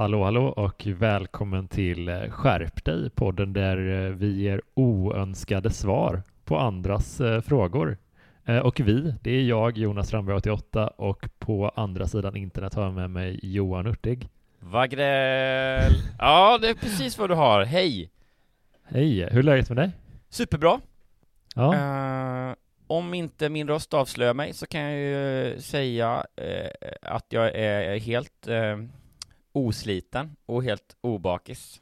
Hallå, hallå och välkommen till eh, Skärp dig, podden där eh, vi ger oönskade svar på andras eh, frågor. Och vi, det är jag, Jonas Strandberg 88 och på andra sidan internet har jag med mig Johan Hurtig. Wagrell! Ja, det är precis vad du har. Hej! Hej, hur är läget med dig? Superbra! Ja, Eh, om inte min röst avslöjar mig så kan jag ju säga eh, att jag är helt eh, osliten och helt obakis.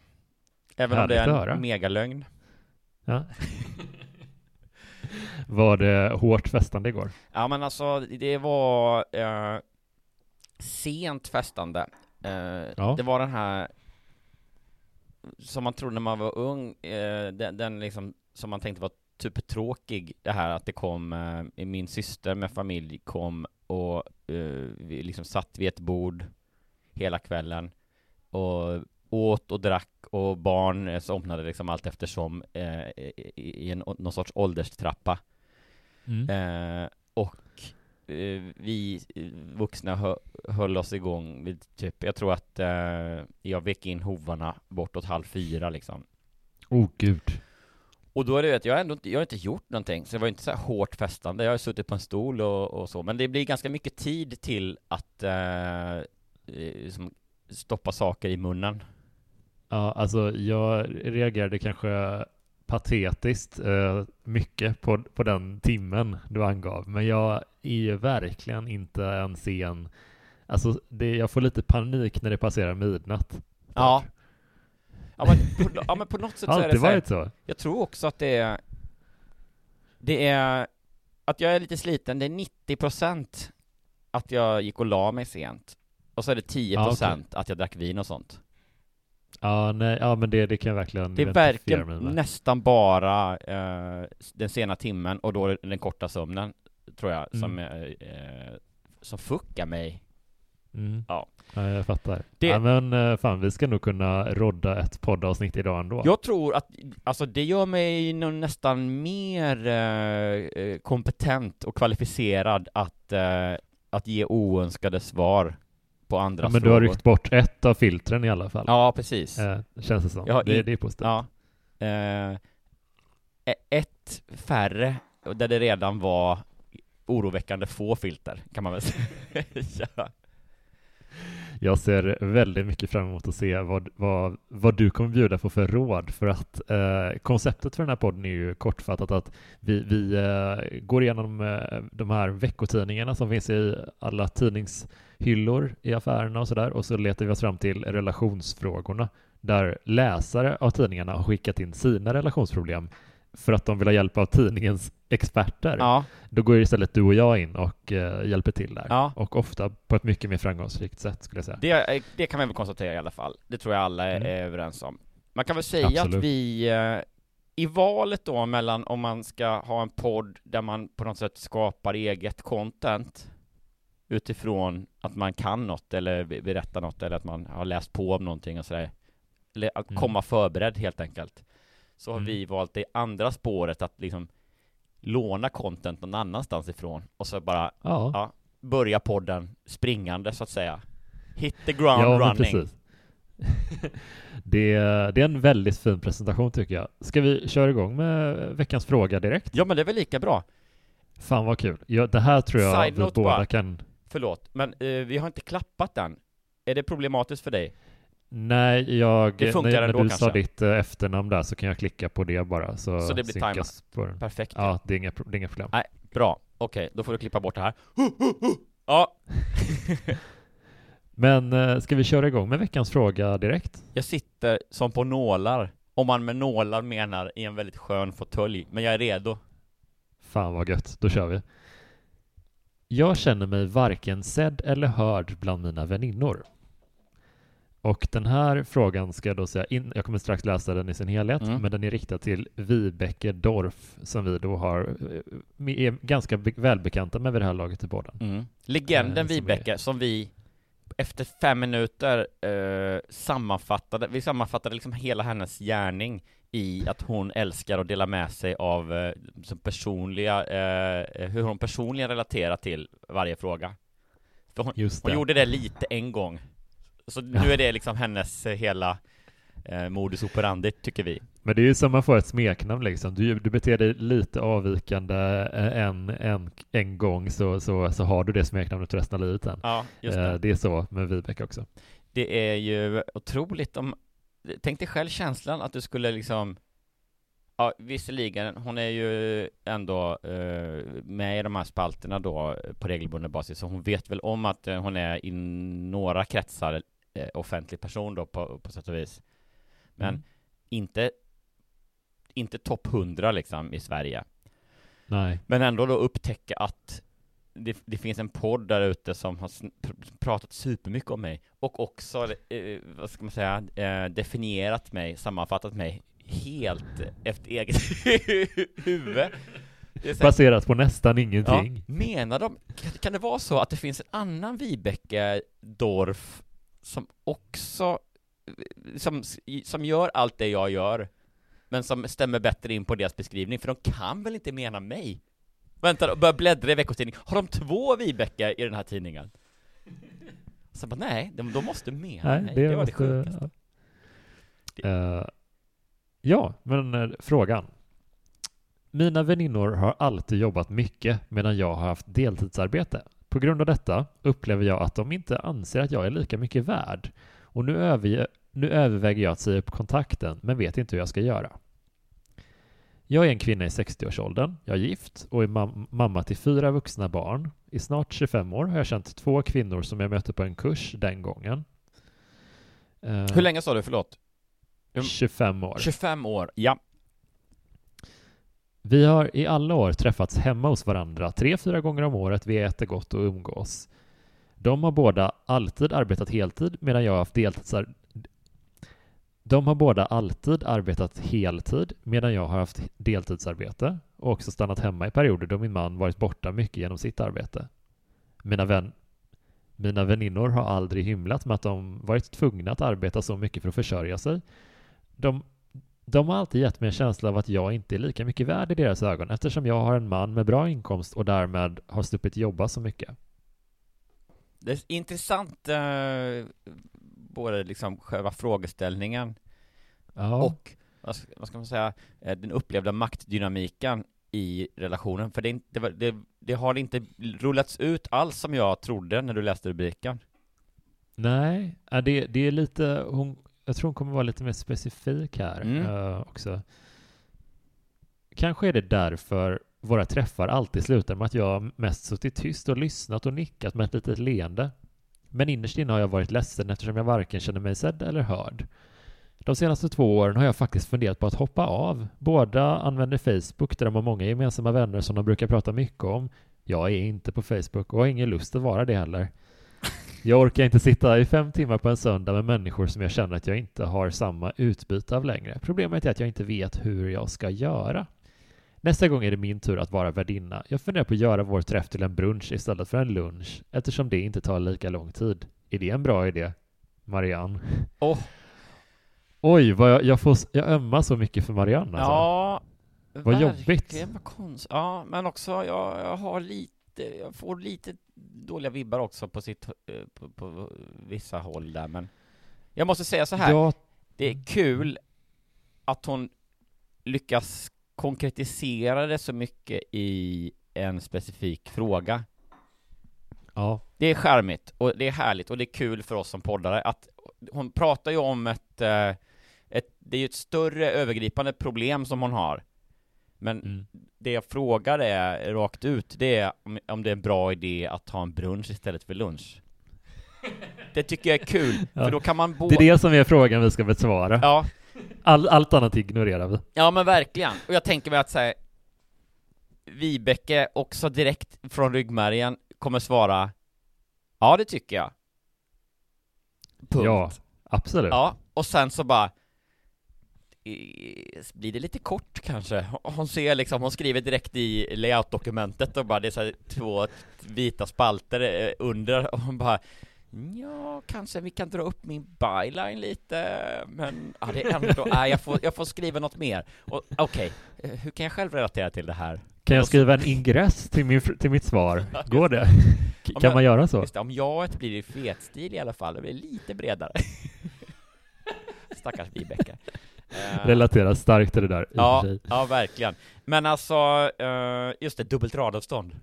Även om det Härligt är en megalögn. ja. Var det hårt festande igår? Ja men alltså, det var eh, sent festande. Eh, Ja. Det var den här som man trodde när man var ung, eh, den, den liksom som man tänkte var typ tråkig, det här att det kom, eh, min syster med familj kom och eh, vi liksom satt vid ett bord hela kvällen och åt och drack och barn eh, somnade liksom allt eftersom eh, i, en, någon sorts ålderstrappa. Mm. Eh, och eh, vi vuxna hö, höll oss igång vid typ, jag tror att eh, jag vek in hovarna bortåt halv fyra liksom. Oh gud. Och då är det ju att jag ändå jag har inte gjort någonting, så det var inte så här hårt festande. Jag har suttit på en stol och, och så, men det blir ganska mycket tid till att eh, liksom stoppa saker i munnen. Ja, alltså jag reagerade kanske patetiskt eh, mycket på, på den timmen du angav, men jag är ju verkligen inte en sen, alltså det, jag får lite panik när det passerar midnatt. Ja. Ja men på, ja, men på något sätt så är det så här, så. Jag tror också att det är Det är Att jag är lite sliten, det är 90% Att jag gick och la mig sent Och så är det 10% Ja, okej. att jag drack vin och sånt Ja, nej, ja men det, det kan jag verkligen Det med. nästan bara eh, den sena timmen och då den korta sömnen Tror jag, som, eh, som fuckar mig Mm. Ja. ja, jag fattar. Det- Ja, men eh, fan, vi ska nog kunna rodda ett poddavsnitt idag ändå. Jag tror att, alltså det gör mig nästan mer eh, eh, kompetent och kvalificerad att, eh, att ge oönskade svar på andras ja, men du har frågor. ryckt bort ett av filtren i alla fall. Ja, precis. Eh, känns det som. Har det, in- det är positivt. Ja. Eh, e- ett färre, där det redan var oroväckande få filter, kan man väl säga. Jag ser väldigt mycket fram emot att se vad, vad, vad du kommer bjuda på för råd för att eh, konceptet för den här podden är ju kortfattat att vi, vi eh, går igenom eh, de här veckotidningarna som finns i alla tidningshyllor i affärerna och sådär och så letar vi oss fram till relationsfrågorna där läsare av tidningarna har skickat in sina relationsproblem för att de vill ha hjälp av tidningens experter. Ja, Då går istället du och jag in och eh, hjälper till där. Ja. Och ofta på ett mycket mer framgångsrikt sätt skulle jag säga. det, det kan man väl konstatera i alla fall. Det tror jag alla är, Mm. överens om. Man kan väl säga Absolut. att vi, eh, i valet då mellan om man ska ha en podd där man på något sätt skapar eget content, utifrån att man kan något eller be- berätta något eller att man har läst på om någonting och sådär. Eller att Mm. komma förberedd helt enkelt. Så har Mm. vi valt det andra spåret att liksom låna content någon annanstans ifrån och så bara Ja, ja, börja podden springande så att säga. Hit the ground ja running. precis. det, det är en väldigt fin presentation tycker jag. Ska vi köra igång med veckans fråga direkt? Ja men det är väl lika bra. Fan vad kul. Ja, det här tror jag Side vi båda bara. kan... Förlåt, men eh, vi har inte klappat den. Är det problematiskt för dig? Nej, jag... Det funkar när, när du sa kanske. ditt eh, efternamn där så kan jag klicka på det bara så, Så det blir synkas den. Perfekt. Ja, det är inga, det är inga problem. Nej, bra. Okej, då får du klippa bort det här. Ja, Men eh, ska vi köra igång med veckans fråga direkt? jag sitter som på nålar. Om man med nålar menar i en väldigt skön fåtölj. Men jag är redo. Fan vad gött, då kör vi. Jag känner mig varken sedd eller hörd bland mina väninnor. Och den här frågan ska jag då säga in, jag kommer strax läsa den i sin helhet, Mm. men den är riktad till Vibeke Dorf som vi då har, eh, är ganska be- välbekanta med vid det här laget i båda. Mm. Legenden Eh, Vibeke, som vi efter fem minuter eh, sammanfattade, vi sammanfattade liksom hela hennes gärning i att hon älskar att dela med sig av eh, som personliga, eh, hur hon personligen relaterar till varje fråga. För hon, hon gjorde det lite en gång. Så nu är det liksom hennes eh, hela eh, modus operandi, tycker vi. Men det är ju som man får ett smeknamn liksom. Du, du beter dig lite avvikande eh, en, en, en gång så, så, så har du det smeknamnet resten av livet sen. Ja, just Eh, det. det är så med Vibeke också. Det är ju otroligt om Tänk dig själv känslan att du skulle liksom Ja, visserligen, hon är ju ändå eh, med i de här spalterna då eh, på regelbunden basis, så hon vet väl om att eh, hon är i några kretsar eh, offentlig person då på, på sätt och vis. Men Mm. inte, inte topp 100 liksom i Sverige. Nej. Men ändå då upptäcka att det, det finns en podd där ute som har pratat supermycket om mig och också, eh, vad ska man säga, eh, definierat mig, sammanfattat mig helt efter eget huvud. Baserat på nästan ja, ingenting. menar de, kan, kan det vara så att det finns en annan Vibeke Dorf som också, som, som gör allt det jag gör, men som stämmer bättre in på deras beskrivning, för de kan väl inte mena mig? Vänta börja bläddra i Veckos Tidning. Har de två Vibeke i den här tidningen? Så bara, nej, de, de måste mena Nej, mig. det, Det, var det måste... sjukaste. Eh, ja, men eh, frågan. Mina väninnor har alltid jobbat mycket medan jag har haft deltidsarbete. På grund av detta upplever jag att de inte anser att jag är lika mycket värd. Och nu, överge- nu överväger jag att säga upp kontakten men vet inte hur jag ska göra. Jag är en kvinna i 60-årsåldern, jag är gift och är mam- mamma till fyra vuxna barn. I snart 25 år har jag känt två kvinnor som jag mötte på en kurs den gången. Eh, Hur länge sa du, förlåt? 25 år. 25 år, ja. Vi har i alla år träffats hemma hos varandra tre, fyra gånger om året. Vi äter gott och umgås. De har båda alltid arbetat heltid medan jag har haft deltidsar... De har båda alltid arbetat heltid medan jag har haft deltidsarbete och också stannat hemma i perioder då min man varit borta mycket genom sitt arbete. Mina, vän... Mina väninnor har aldrig hymlat med att de varit tvungna att arbeta så mycket för att försörja sig. De de har alltid gett mig en känsla av att jag inte är lika mycket värd i deras ögon eftersom jag har en man med bra inkomst och därmed har sluppit jobba så mycket. Det är intressant, eh, både liksom själva frågeställningen Ja, och, vad ska, man säga, eh, den upplevda maktdynamiken i relationen. För det, inte- det, det, det har inte rullats ut alls som jag trodde när du läste rubriken. nej, det, det är lite, hon, jag tror hon kommer vara lite mer specifik här Mm. eh, också. Kanske är det därför våra träffar alltid slutar med att jag mest suttit tyst och lyssnat och nickat med ett litet leende. Men innerst inne har jag varit ledsen eftersom jag varken känner mig sedd eller hörd. De senaste två åren har jag faktiskt funderat på att hoppa av. Båda använder Facebook där de har många gemensamma vänner som de brukar prata mycket om. Jag är inte på Facebook och har ingen lust att vara det heller. Jag orkar inte sitta i fem timmar på en söndag med människor som jag känner att jag inte har samma utbyte av längre. Problemet är att jag inte vet hur jag ska göra. Nästa gång är det min tur att vara värdinna. Jag funderar på att göra vår träff till en brunch istället för en lunch, eftersom det inte tar lika lång tid. Är det en bra idé? Marianne. Åh. Oj, vad jag, jag, får, jag ömmar så mycket för Marianne alltså. Ja, Vad jobbigt. vad konst... Ja, men också jag, jag har lite, jag får lite dåliga vibbar också på sitt, eh, på, på vissa håll där, men jag måste säga så här. Ja, Det är kul att hon lyckas konkretisera det så mycket i en specifik fråga. ja, Det är charmigt och det är härligt och det är kul för oss som poddare att hon pratar ju om ett, eh, ett det är ju ett större övergripande problem som hon har. Men mm. det jag frågar är rakt ut, det är om, om det är en bra idé att ha en brunch istället för lunch. Det tycker jag är kul, Ja. för då kan man det både... är det som är frågan vi ska besvara. Ja, All, allt annat ignorerar vi. Ja men verkligen, och jag tänker mig att säga Vibeke också direkt från ryggmärgen kommer svara Ja det tycker jag Punkt. Ja, absolut. Ja, och sen så bara blir det lite kort kanske? Hon ser liksom, hon skriver direkt i layout-dokumentet och bara det är så två vita spalter eh, under och hon bara Ja, kanske vi kan dra upp min byline lite, men ja, det är ändå, nej, jag får, jag får skriva något mer. Okej, eh, hur kan jag själv relatera till det här? Kan jag skriva en ingress till, min, till mitt svar? Går det? Kan man göra så? Just det, om jaet blir i fetstil i alla fall, det blir lite bredare. Stackars Vibeke. Eh, Relaterar starkt till det där Ja, ja verkligen. Men alltså, eh, just det, dubbelt radavstånd.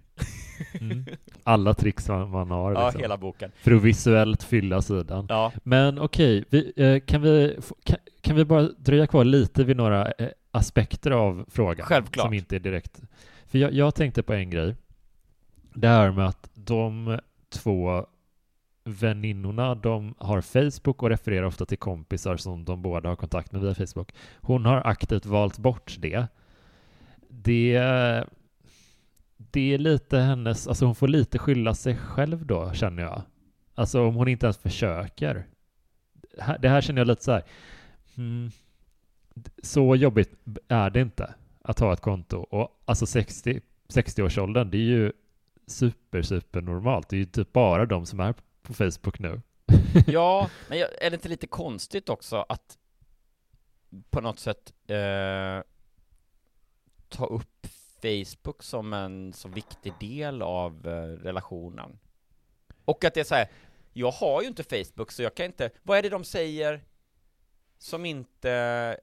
Mm. Alla tricks man, har Ja, liksom. hela boken. för att visuellt fylla sidan. Ja, Men okej, vi, eh, kan, vi, kan, kan vi bara dröja kvar lite vid några aspekter av frågan? Självklart. Som inte är direkt... För jag, jag tänkte på en grej. Det här med att de två väninnorna, de har Facebook och refererar ofta till kompisar som de båda har kontakt med via Facebook. Hon har aktivt valt bort det. Det, det är lite hennes, alltså hon får lite skylla sig själv då, känner jag. Alltså om hon inte ens försöker. Det här- känner jag lite så här. Hmm, så jobbigt är det inte att ha ett konto. Och alltså 60, 60-årsåldern, det är ju super, super normalt. Det är ju typ bara de som är på Facebook nu. ja men jag, är det inte lite konstigt också att på något sätt eh, ta upp Facebook som en så viktig del av eh, relationen? Och att det är så här, jag har ju inte Facebook så jag kan inte, vad är det de säger som inte,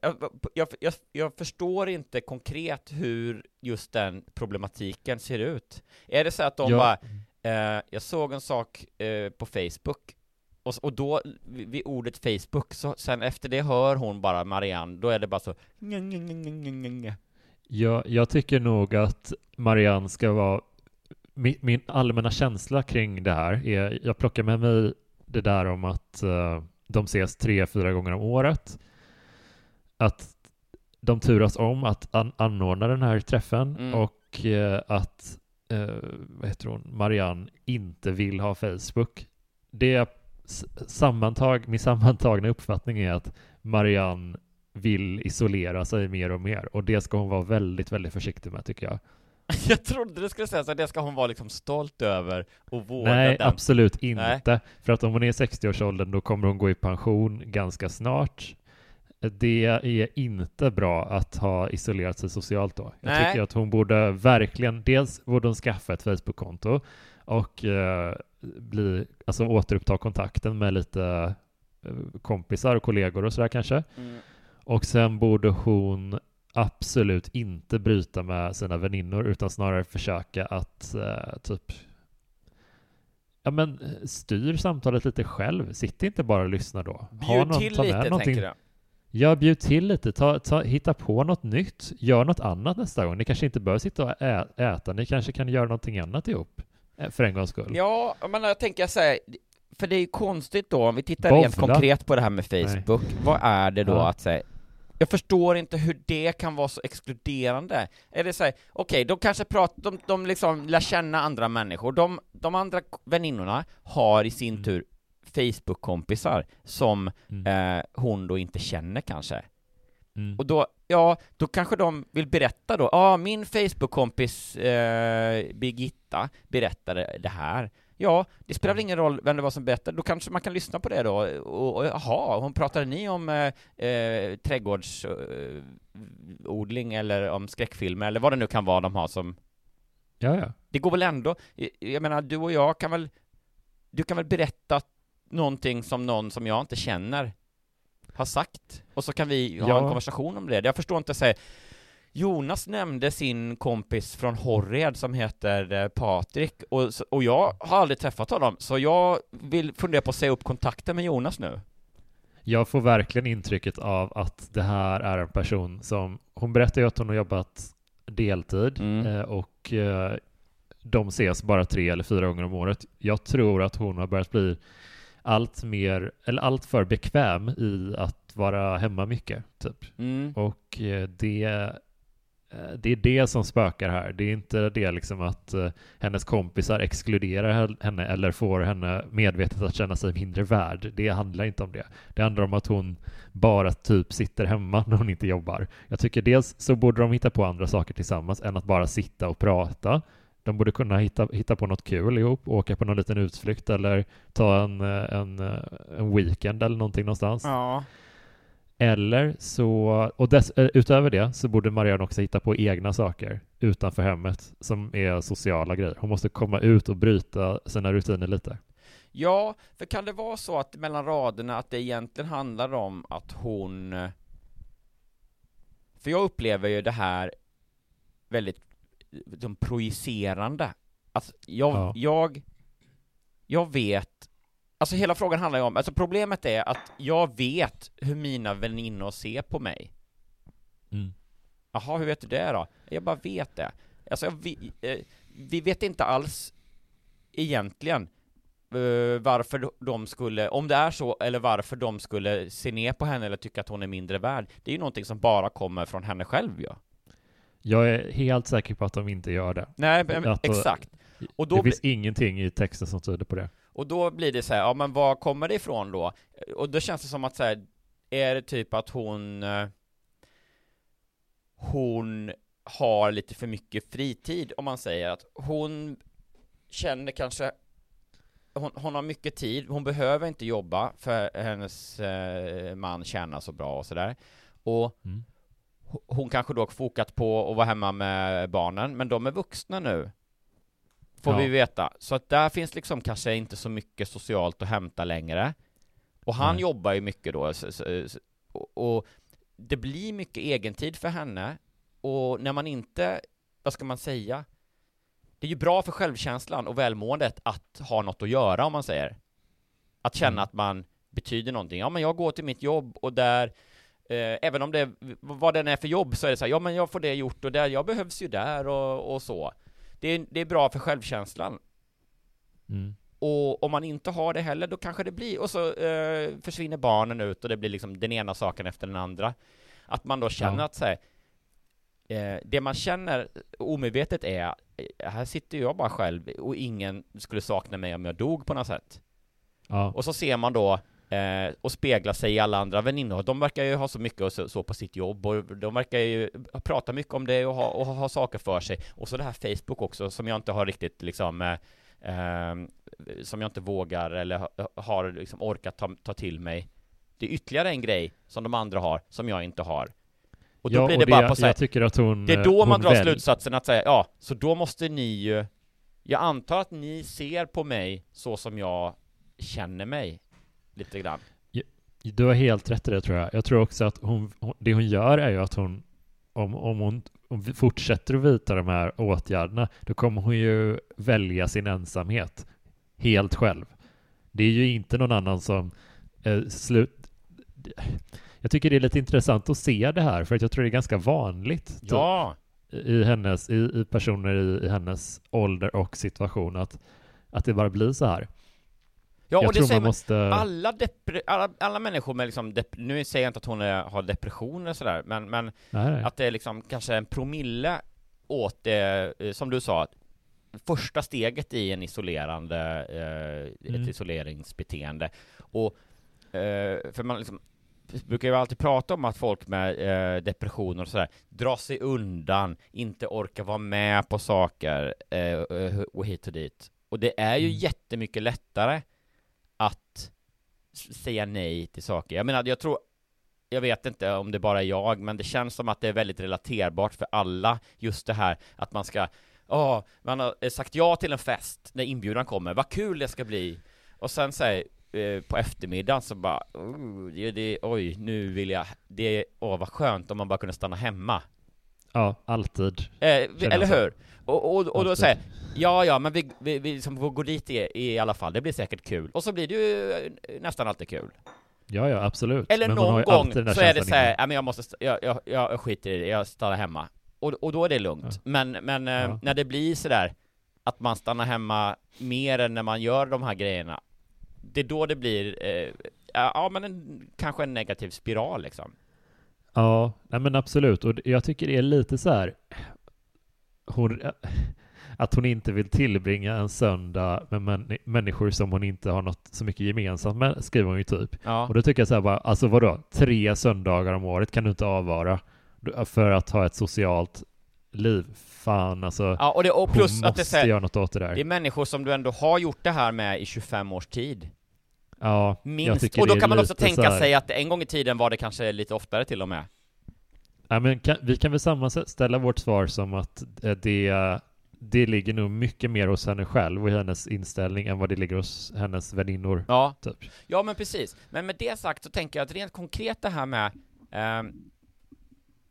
jag, jag, jag, jag förstår inte konkret hur just den problematiken ser ut. Är det så att de Ja. bara, eh, jag såg en sak eh, på Facebook och, och då, vid ordet Facebook, så sen efter det hör hon bara Marianne, då är det bara så nj. Jag, tycker nog att Marianne ska vara... Min, min allmänna känsla kring det här är... Jag plockar med mig det där om att eh, de ses tre, fyra gånger om året. Att de turas om att an, anordna den här träffen Mm. och eh, att eh, vad heter hon? Marianne inte vill ha Facebook. Det sammantag, min sammantagna uppfattning är att Marianne vill isolera sig mer och mer och det ska hon vara väldigt, väldigt försiktig med tycker jag. Jag trodde du skulle säga så, det ska hon vara liksom stolt över och vårda Nej, den. absolut inte. Nej. För att om hon är i 60-årsåldern då kommer hon gå i pension ganska snart. Det är inte bra att ha isolerat sig socialt då. Jag Nej. tycker att hon borde verkligen, dels borde hon skaffa ett Facebook-konto och eh, bli, alltså återuppta kontakten med lite eh, kompisar och kollegor och sådär kanske. Mm. Och sen borde hon absolut inte bryta med sina väninnor utan snarare försöka att eh, typ Ja men eh, styr samtalet lite själv. Sitt inte bara och lyssna då. Bjud till lite, tänker jag. Ja, bjud till lite. Ta, ta, hitta på något nytt. Gör något annat nästa gång. Ni kanske inte behöver sitta och ä, äta. Ni kanske kan göra någonting annat ihop. För en gångs skull. Ja, men jag tänker så här, för det är ju konstigt då, om vi tittar Bovla. rent konkret på det här med Facebook, vad är det då Ja. att säga jag förstår inte hur det kan vara så exkluderande. Är det så här, okej, de kanske pratar, de, de liksom lär känna andra människor, de, de andra väninnorna har i sin Mm. tur Facebook-kompisar som Mm. eh, hon då inte känner kanske. Mm. Och då, ja, då kanske de vill berätta då, ja, ah, min Facebook-kompis eh, Birgitta berättade det här. Ja, det spelar väl ingen roll vem det var som berättade, då kanske man kan lyssna på det då, och, jaha, hon pratade ni om eh, eh, trädgårdsodling eller om skräckfilmer eller vad det nu kan vara de har som Ja, ja. det går väl ändå, jag menar du och jag kan väl, du kan väl berätta någonting som någon som jag inte känner har sagt, och så kan vi ha Ja. en konversation om det. Jag förstår inte, här, Jonas nämnde sin kompis från Horred som heter eh, Patrik, och, och jag har aldrig träffat honom, så jag vill fundera på att säga upp kontakten med Jonas nu. Jag får verkligen intrycket av att det här är en person som, hon berättar ju att hon har jobbat deltid Mm. eh, och eh, de ses bara tre eller fyra gånger om året. Jag tror att hon har börjat bli allt mer, eller allt för bekväm i att vara hemma mycket, typ. Mm. Och eh, det, eh, det är det som spökar här. Det är inte det liksom att eh, hennes kompisar exkluderar he- henne eller får henne medvetet att känna sig mindre värd. Det handlar inte om det. Det handlar om att hon bara typ sitter hemma när hon inte jobbar. Jag tycker dels så borde de hitta på andra saker tillsammans än att bara sitta och prata. De borde kunna hitta, hitta på något kul ihop, åka på någon liten utflykt eller ta en, en, en weekend eller någonting någonstans. Ja. Eller så, och dess, eh, utöver det så borde Marianne också hitta på egna saker utanför hemmet som är sociala grejer. Hon måste komma ut och bryta sina rutiner lite. Ja, för kan det vara så att mellan raderna att det egentligen handlar om att hon... eh, För jag upplever ju det här väldigt som projicerande. Alltså, jag, Ja. jag, jag vet, alltså hela frågan handlar ju om, alltså problemet är att jag vet hur mina väninnor ser på mig. Mm. Jaha, hur vet du det då? Jag bara vet det. Alltså, vi, eh, vi vet inte alls egentligen eh, varför de skulle, om det är så, eller varför de skulle se ner på henne eller tycka att hon är mindre värd. Det är ju någonting som bara kommer från henne själv ju. Ja. Jag är helt säker på att de inte gör det. Nej, men, exakt. Och då, det finns ingenting i texten som tyder på det. och då blir det så här, ja men var kommer det ifrån då? Och då känns det som att så här, är det typ att hon eh, hon har lite för mycket fritid, om man säger att hon känner kanske hon, hon har mycket tid, hon behöver inte jobba för hennes eh, man tjänar så bra och sådär. Och Mm. Ho- hon kanske då har fokat på att vara hemma med barnen, men de är vuxna nu. Får Ja. vi veta. Så att där finns liksom kanske inte så mycket socialt att hämta längre. Och han Nej. jobbar ju mycket då, och det blir mycket egentid för henne. Och när man inte, vad ska man säga? Det är ju bra för självkänslan och välmåendet att ha något att göra om man säger. Att känna Mm. att man betyder någonting. Ja men jag går till mitt jobb och där eh, Även om det, vad den är för jobb så är det så här, ja men jag får det gjort och där, jag behövs ju där och, och så. Det är, det är bra för självkänslan. Mm. Och om man inte har det heller, då kanske det blir, och så eh, försvinner barnen ut och det blir liksom den ena saken efter den andra. Att man då känner Ja. att så här, eh, det man känner omedvetet är, eh, här sitter jag bara själv och ingen skulle sakna mig om jag dog på något sätt. Ja. Och så ser man då eh, och speglar sig i alla andra väninnor. De verkar ju ha så mycket och så, så på sitt jobb och de verkar ju prata mycket om det och ha, och ha saker för sig. Och så det här Facebook också som jag inte har riktigt liksom eh, eh, som jag inte vågar eller ha- har liksom orkat ta, ta till mig. Det är ytterligare en grej som de andra har som jag inte har. Och då ja, blir det bara på så här, hon... det är då eh, man drar väl- slutsatsen att säga, ja, så då måste ni ju Jag antar att ni ser på mig så som jag känner mig Lite grann Du har helt rätt i det tror jag. Jag tror också att hon, det hon gör är ju att hon, om, om hon om vi fortsätter att vidta de här åtgärderna, då kommer hon ju välja sin ensamhet helt själv. Det är ju inte någon annan som eh, slut... Jag tycker det är lite intressant att se det här, för att jag tror det är ganska vanligt typ, Ja! i, hennes, i, i personer i, i hennes ålder och situation att, att det bara blir så här. Ja, jag och det tror säger man måste... alla, depre, alla, alla människor med liksom, dep, nu säger jag inte att hon är, har depression eller sådär, men, men Nej, att det är liksom kanske en promille åt det, eh, som du sa, första steget i en isolerande, eh, Mm. ett isoleringsbeteende. Och, eh, för man liksom, brukar ju alltid prata om att folk med eh, depressioner och sådär drar sig undan, inte orkar vara med på saker eh, eh och hit och dit. Och det är ju mm. jättemycket lättare att säga nej till saker. Jag menar, jag tror jag vet inte om det bara är jag, men det känns som att det är väldigt relaterbart för alla, just det här att man ska Åh, oh, man har eh, sagt ja till en fest när inbjudan kommer, vad kul det ska bli! Och sen säger eh, på eftermiddagen så bara, oh, det, det, oj, nu vill jag, det, åh oh, vad skönt om man bara kunde stanna hemma. Ja, alltid. Eh, eller hur? Och, och, och då säger ja, ja, men vi, vi, vi liksom får gå dit i, i alla fall, det blir säkert kul. Och så blir det ju eh, nästan alltid kul. Ja, ja, absolut. Eller men någon gång så är det så här, ja men jag måste, jag, jag, jag skiter i det, jag stannar hemma. Och, och då är det lugnt. Ja. Men, men eh, ja. när det blir sådär, att man stannar hemma mer än när man gör de här grejerna, det är då det blir, eh, ja men en, kanske en negativ spiral liksom. Ja, nej men absolut. Och jag tycker det är lite så här, hon, att hon inte vill tillbringa en söndag med män, människor som hon inte har något så mycket gemensamt med, skriver hon ju typ. Ja. Och då tycker jag så här bara, alltså vadå, tre söndagar om året kan du inte avvara för att ha ett socialt liv. Fan alltså, ja, och, det, och plus hon att måste det, göra något åt det där. Det är människor som du ändå har gjort det här med i 25 års tid. Ja, Minst. och då kan man också tänka här... sig att en gång i tiden var det kanske lite oftare till och med. Ja, men kan, vi kan väl sammanställa vårt svar som att eh, det det ligger nog mycket mer hos henne själv och hennes inställning än vad det ligger hos hennes väninnor. Ja, typ. ja men precis. Men med det sagt så tänker jag att rent konkret det här med eh,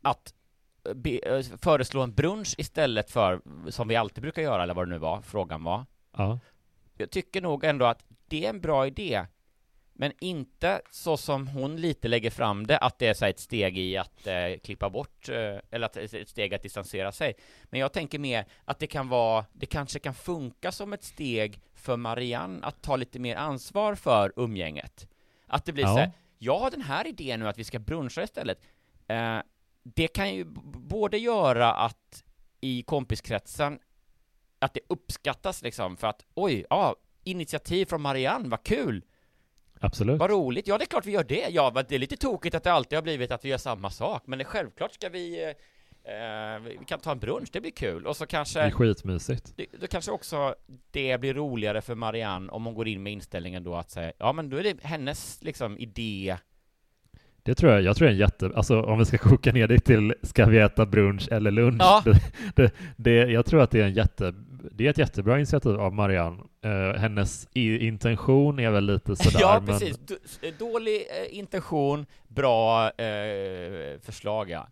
att be, eh, föreslå en brunch istället för, som vi alltid brukar göra, eller vad det nu var, frågan var. Ja. Jag tycker nog ändå att det är en bra idé. Men inte så som hon lite lägger fram det, att det är så ett steg i att eh, klippa bort, eh, eller att ett steg att distansera sig. Men jag tänker mer att det kan vara, det kanske kan funka som ett steg för Marianne att ta lite mer ansvar för umgänget. Att det blir ja. så här, jag har den här idén nu att vi ska bruncha istället. Eh, det kan ju både göra att i kompiskretsen, att det uppskattas liksom för att oj, ja, initiativ från Marianne, vad kul! Absolut. Vad roligt. Ja, det är klart vi gör det. Ja, det är lite tokigt att det alltid har blivit att vi gör samma sak, men självklart ska vi eh, vi kan ta en brunch, det blir kul. Och så kanske... Det är skitmysigt. Det, då kanske också det blir roligare för Marianne om hon går in med inställningen då att säga, ja men då är det hennes liksom idé det tror jag, jag tror det är en jätte, alltså om vi ska koka ner det till ska vi äta brunch eller lunch? Ja. Det, det, det, jag tror att det är en jätte, det är ett jättebra initiativ av Marianne. Uh, hennes intention är väl lite sådär. Ja, precis. Men... Dålig uh, intention, bra uh, förslag, ja.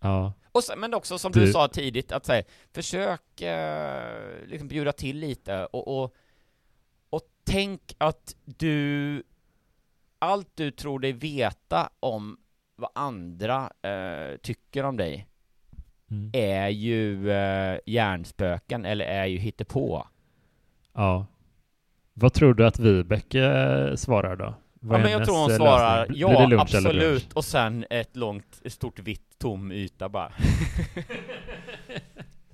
Ja. Och sen, men också som du, du sa tidigt, att säga, försök liksom bjuda till lite och, och, och tänk att du allt du tror dig veta om vad andra eh, tycker om dig mm. är ju eh, hjärnspöken eller är ju hittepå. Ja. Vad tror du att Vibeke eh, svarar då? Vad ja, men jag tror hon svarar ja, absolut, och sen ett långt, stort vitt tom yta bara.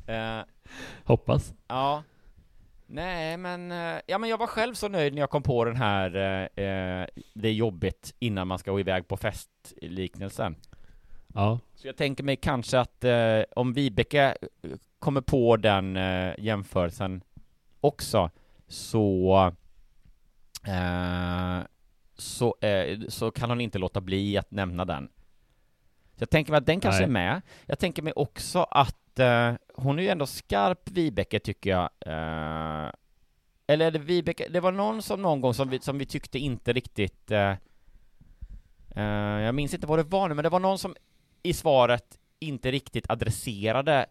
uh, Hoppas. Ja. Nej, men, eh, ja men jag var själv så nöjd när jag kom på den här, eh, eh det är jobbigt innan man ska gå iväg på festliknelsen. Ja. Så jag tänker mig kanske att eh, om Vibeke kommer på den eh, jämförelsen också, så eh, så, så kan hon inte låta bli att nämna den. Så jag tänker mig att den kanske Nej. är med. Jag tänker mig också att uh, hon är ju ändå skarp, Vibeke, tycker jag. Eller är det Vibeke? Det var någon som någon gång som vi, som vi tyckte inte riktigt... Jag minns inte vad det var nu, men det var någon som i svaret inte riktigt adresserade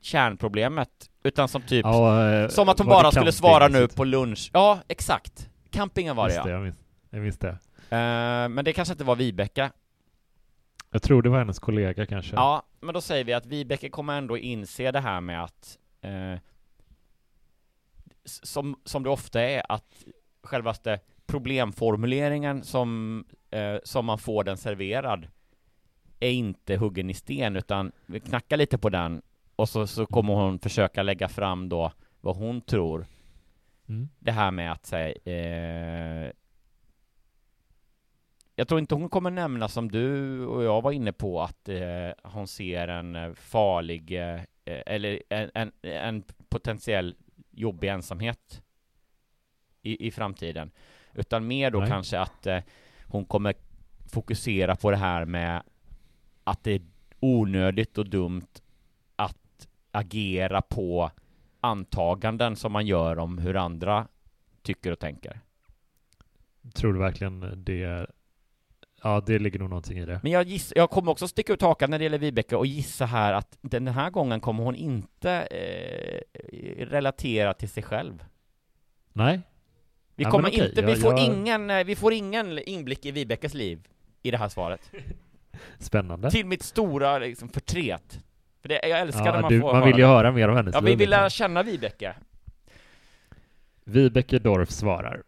kärnproblemet, utan som typ, ja, som att hon bara skulle svara nu på lunch. Ja, exakt. Campingen var det, ja. Det, jag, minns, jag minns det. men det kanske inte var Vibeke. Jag tror det var hennes kollega kanske. Ja, men då säger vi att Vibeke kommer ändå inse det här med att eh, som, som det ofta är, att självaste problemformuleringen som, eh, som man får den serverad är inte huggen i sten, utan vi knackar lite på den och så, så kommer hon försöka lägga fram då vad hon tror. Mm. Det här med att säga eh, jag tror inte hon kommer nämna som du och jag var inne på att eh, hon ser en eh, farlig eh, eller en, en, en, potentiell jobbig ensamhet i, i framtiden. Utan mer då Nej. kanske att eh, hon kommer fokusera på det här med att det är onödigt och dumt att agera på antaganden som man gör om hur andra tycker och tänker. Tror du verkligen det? Ja, det ligger nog någonting i det. Men jag, giss, jag kommer också sticka ut hakan när det gäller Vibeke och gissa här att den här gången kommer hon inte eh, relatera till sig själv. Nej, Vi Ja, kommer okej, inte, vi får jag- ingen, eh, vi får ingen inblick i Vibekes liv i det här svaret. spännande. Till mitt stora liksom, förtret. För det, jag älskar när Ja, man du, får man vill ju höra. höra mer om hennes Ja, vi vill liksom. lära känna Vibeke. Vibeke Dorf svarar.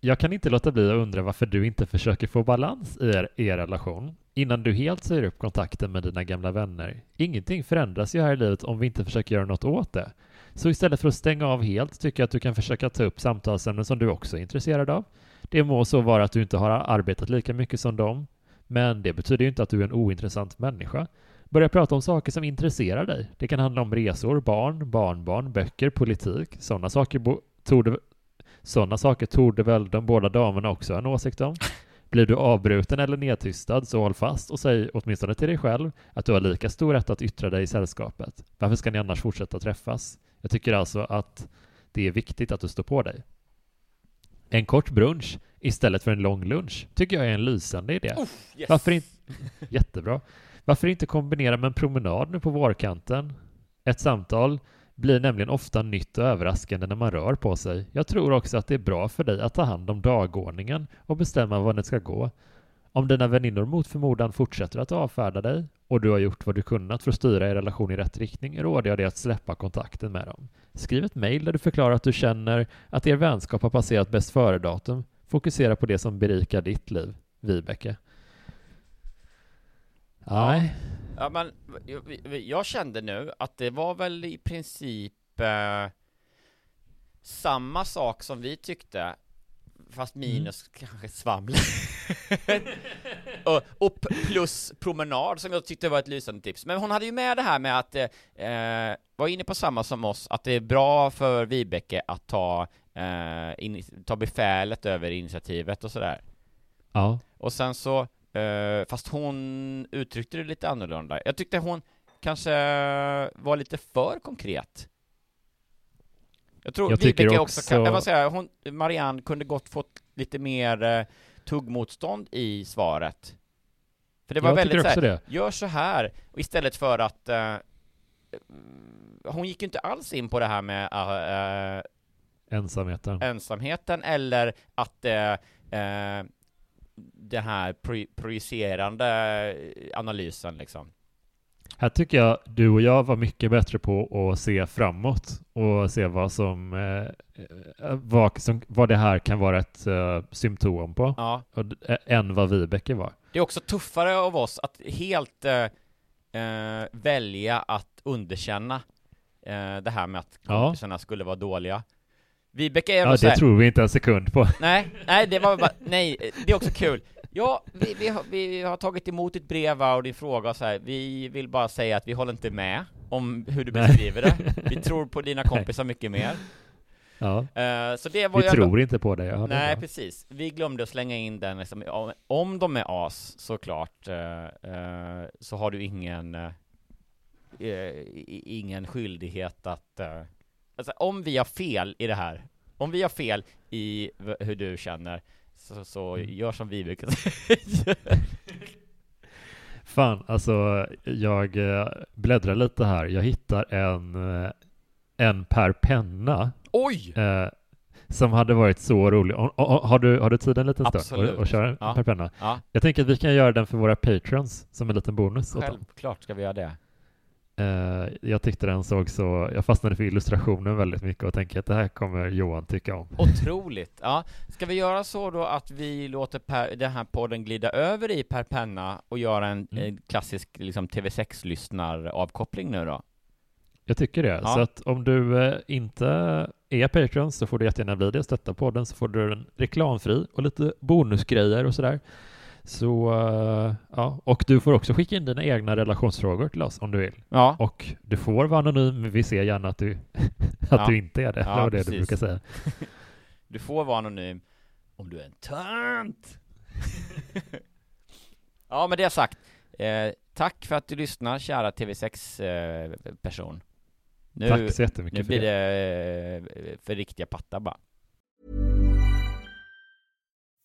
Jag kan inte låta bli att undra varför du inte försöker få balans i er, er relation innan du helt säger upp kontakten med dina gamla vänner. Ingenting förändras ju här i livet om vi inte försöker göra något åt det. Så istället för att stänga av helt tycker jag att du kan försöka ta upp samtalsämnen som du också är intresserad av. Det må så vara att du inte har arbetat lika mycket som dem, men det betyder ju inte att du är en ointressant människa. Börja prata om saker som intresserar dig. Det kan handla om resor, barn, barnbarn, böcker, politik. Sådana saker torde sådana saker torde väl de båda damerna också ha en åsikt om. Blir du avbruten eller nedtystad så håll fast och säg åtminstone till dig själv att du har lika stor rätt att yttra dig i sällskapet. Varför ska ni annars fortsätta träffas? Jag tycker alltså att det är viktigt att du står på dig. En kort brunch istället för en lång lunch tycker jag är en lysande idé. Yes. Varför inte? Jättebra. Varför inte kombinera med en promenad nu på vårkanten? Ett samtal blir nämligen ofta nytt och överraskande när man rör på sig. Jag tror också att det är bra för dig att ta hand om dagordningen och bestämma var det ska gå. Om dina väninnor mot förmodan fortsätter att avfärda dig och du har gjort vad du kunnat för att styra er relation i rätt riktning råder jag dig att släppa kontakten med dem. Skriv ett mejl där du förklarar att du känner att er vänskap har passerat bäst före-datum. Fokusera på det som berikar ditt liv. Vibeke. Nej. Ja, men jag, jag kände nu att det var väl i princip eh, samma sak som vi tyckte, fast minus kanske svaml. och, och plus promenad som jag tyckte var ett lysande tips. Men hon hade ju med det här med att, eh, var inne på samma som oss, att det är bra för Vibeke att ta, eh, in, ta befälet över initiativet och sådär. Ja. Och sen så, eh, fast hon uttryckte det lite annorlunda. Jag tyckte hon kanske var lite för konkret. Jag tror Jag Vibeke också, också- kan, jag säga, hon, Marianne kunde gott fått lite mer eh, tuggmotstånd i svaret. För det var Jag väldigt så här, gör så här, och istället för att eh, hon gick ju inte alls in på det här med eh, Ensamheten. ensamheten eller att eh, den här pro- projicerande analysen liksom. Här tycker jag du och jag var mycket bättre på att se framåt och se vad som, eh, eh, vad, som vad det här kan vara ett eh, symptom på Ja. och, eh, än vad Vibeke var. Det är också tuffare av oss att helt eh, eh, välja att underkänna eh, det här med att Ja. kompisarna skulle vara dåliga. Vibeke är Ja, det här, tror vi inte en sekund på. Nej, nej, det var bara, nej, det är också kul. Ja, vi, vi, har, vi har tagit emot ditt brev och din fråga och så här. vi vill bara säga att vi håller inte med om hur du beskriver det. Vi tror på dina kompisar mycket mer. Ja, Eh, så det var vi ändå- tror inte på det. Ja, det Nej, bra. precis. Vi glömde att slänga in den, liksom, om- de är as, såklart, eh, eh, så har du ingen, ingen skyldighet att, alltså om vi har fel i det här, om vi har fel i hur du känner, så, så Mm. gör som vi brukar säga. Fan, alltså jag eh, bläddrar lite här. Jag hittar en, eh, en per penna Oj! eh, som hade varit så rolig. O- o- Har du, har du tid en liten stund Absolut. och, och köra en Ja. per penna? Ja, Jag tänker att vi kan göra den för våra patrons som en liten bonus. självklart ska vi göra det. Eh, jag tyckte den såg så, jag fastnade för illustrationen väldigt mycket och tänker att det här kommer Johan tycka om. Otroligt! Ja, ska vi göra så då att vi låter per, den här podden glida över i per penna och göra en Mm. klassisk liksom, TV6-lyssnaravkoppling nu då? Jag tycker det. Ja. Så att om du eh, inte är Patreon så får du jättegärna bli det. Stötta podden så får du den reklamfri och lite bonusgrejer och sådär. Så, uh, ja, och du får också skicka in dina egna relationsfrågor till oss om du vill. Ja. Och du får vara anonym, men vi ser gärna att du, att Ja. du inte är det. Ja, det var det precis. du brukar säga. Du får vara anonym om du är en tönt. ja, med det sagt. Eh, tack för att du lyssnar, kära TV6-person. nu, Tack så jättemycket nu för blir det. det eh, för riktiga pattar bara.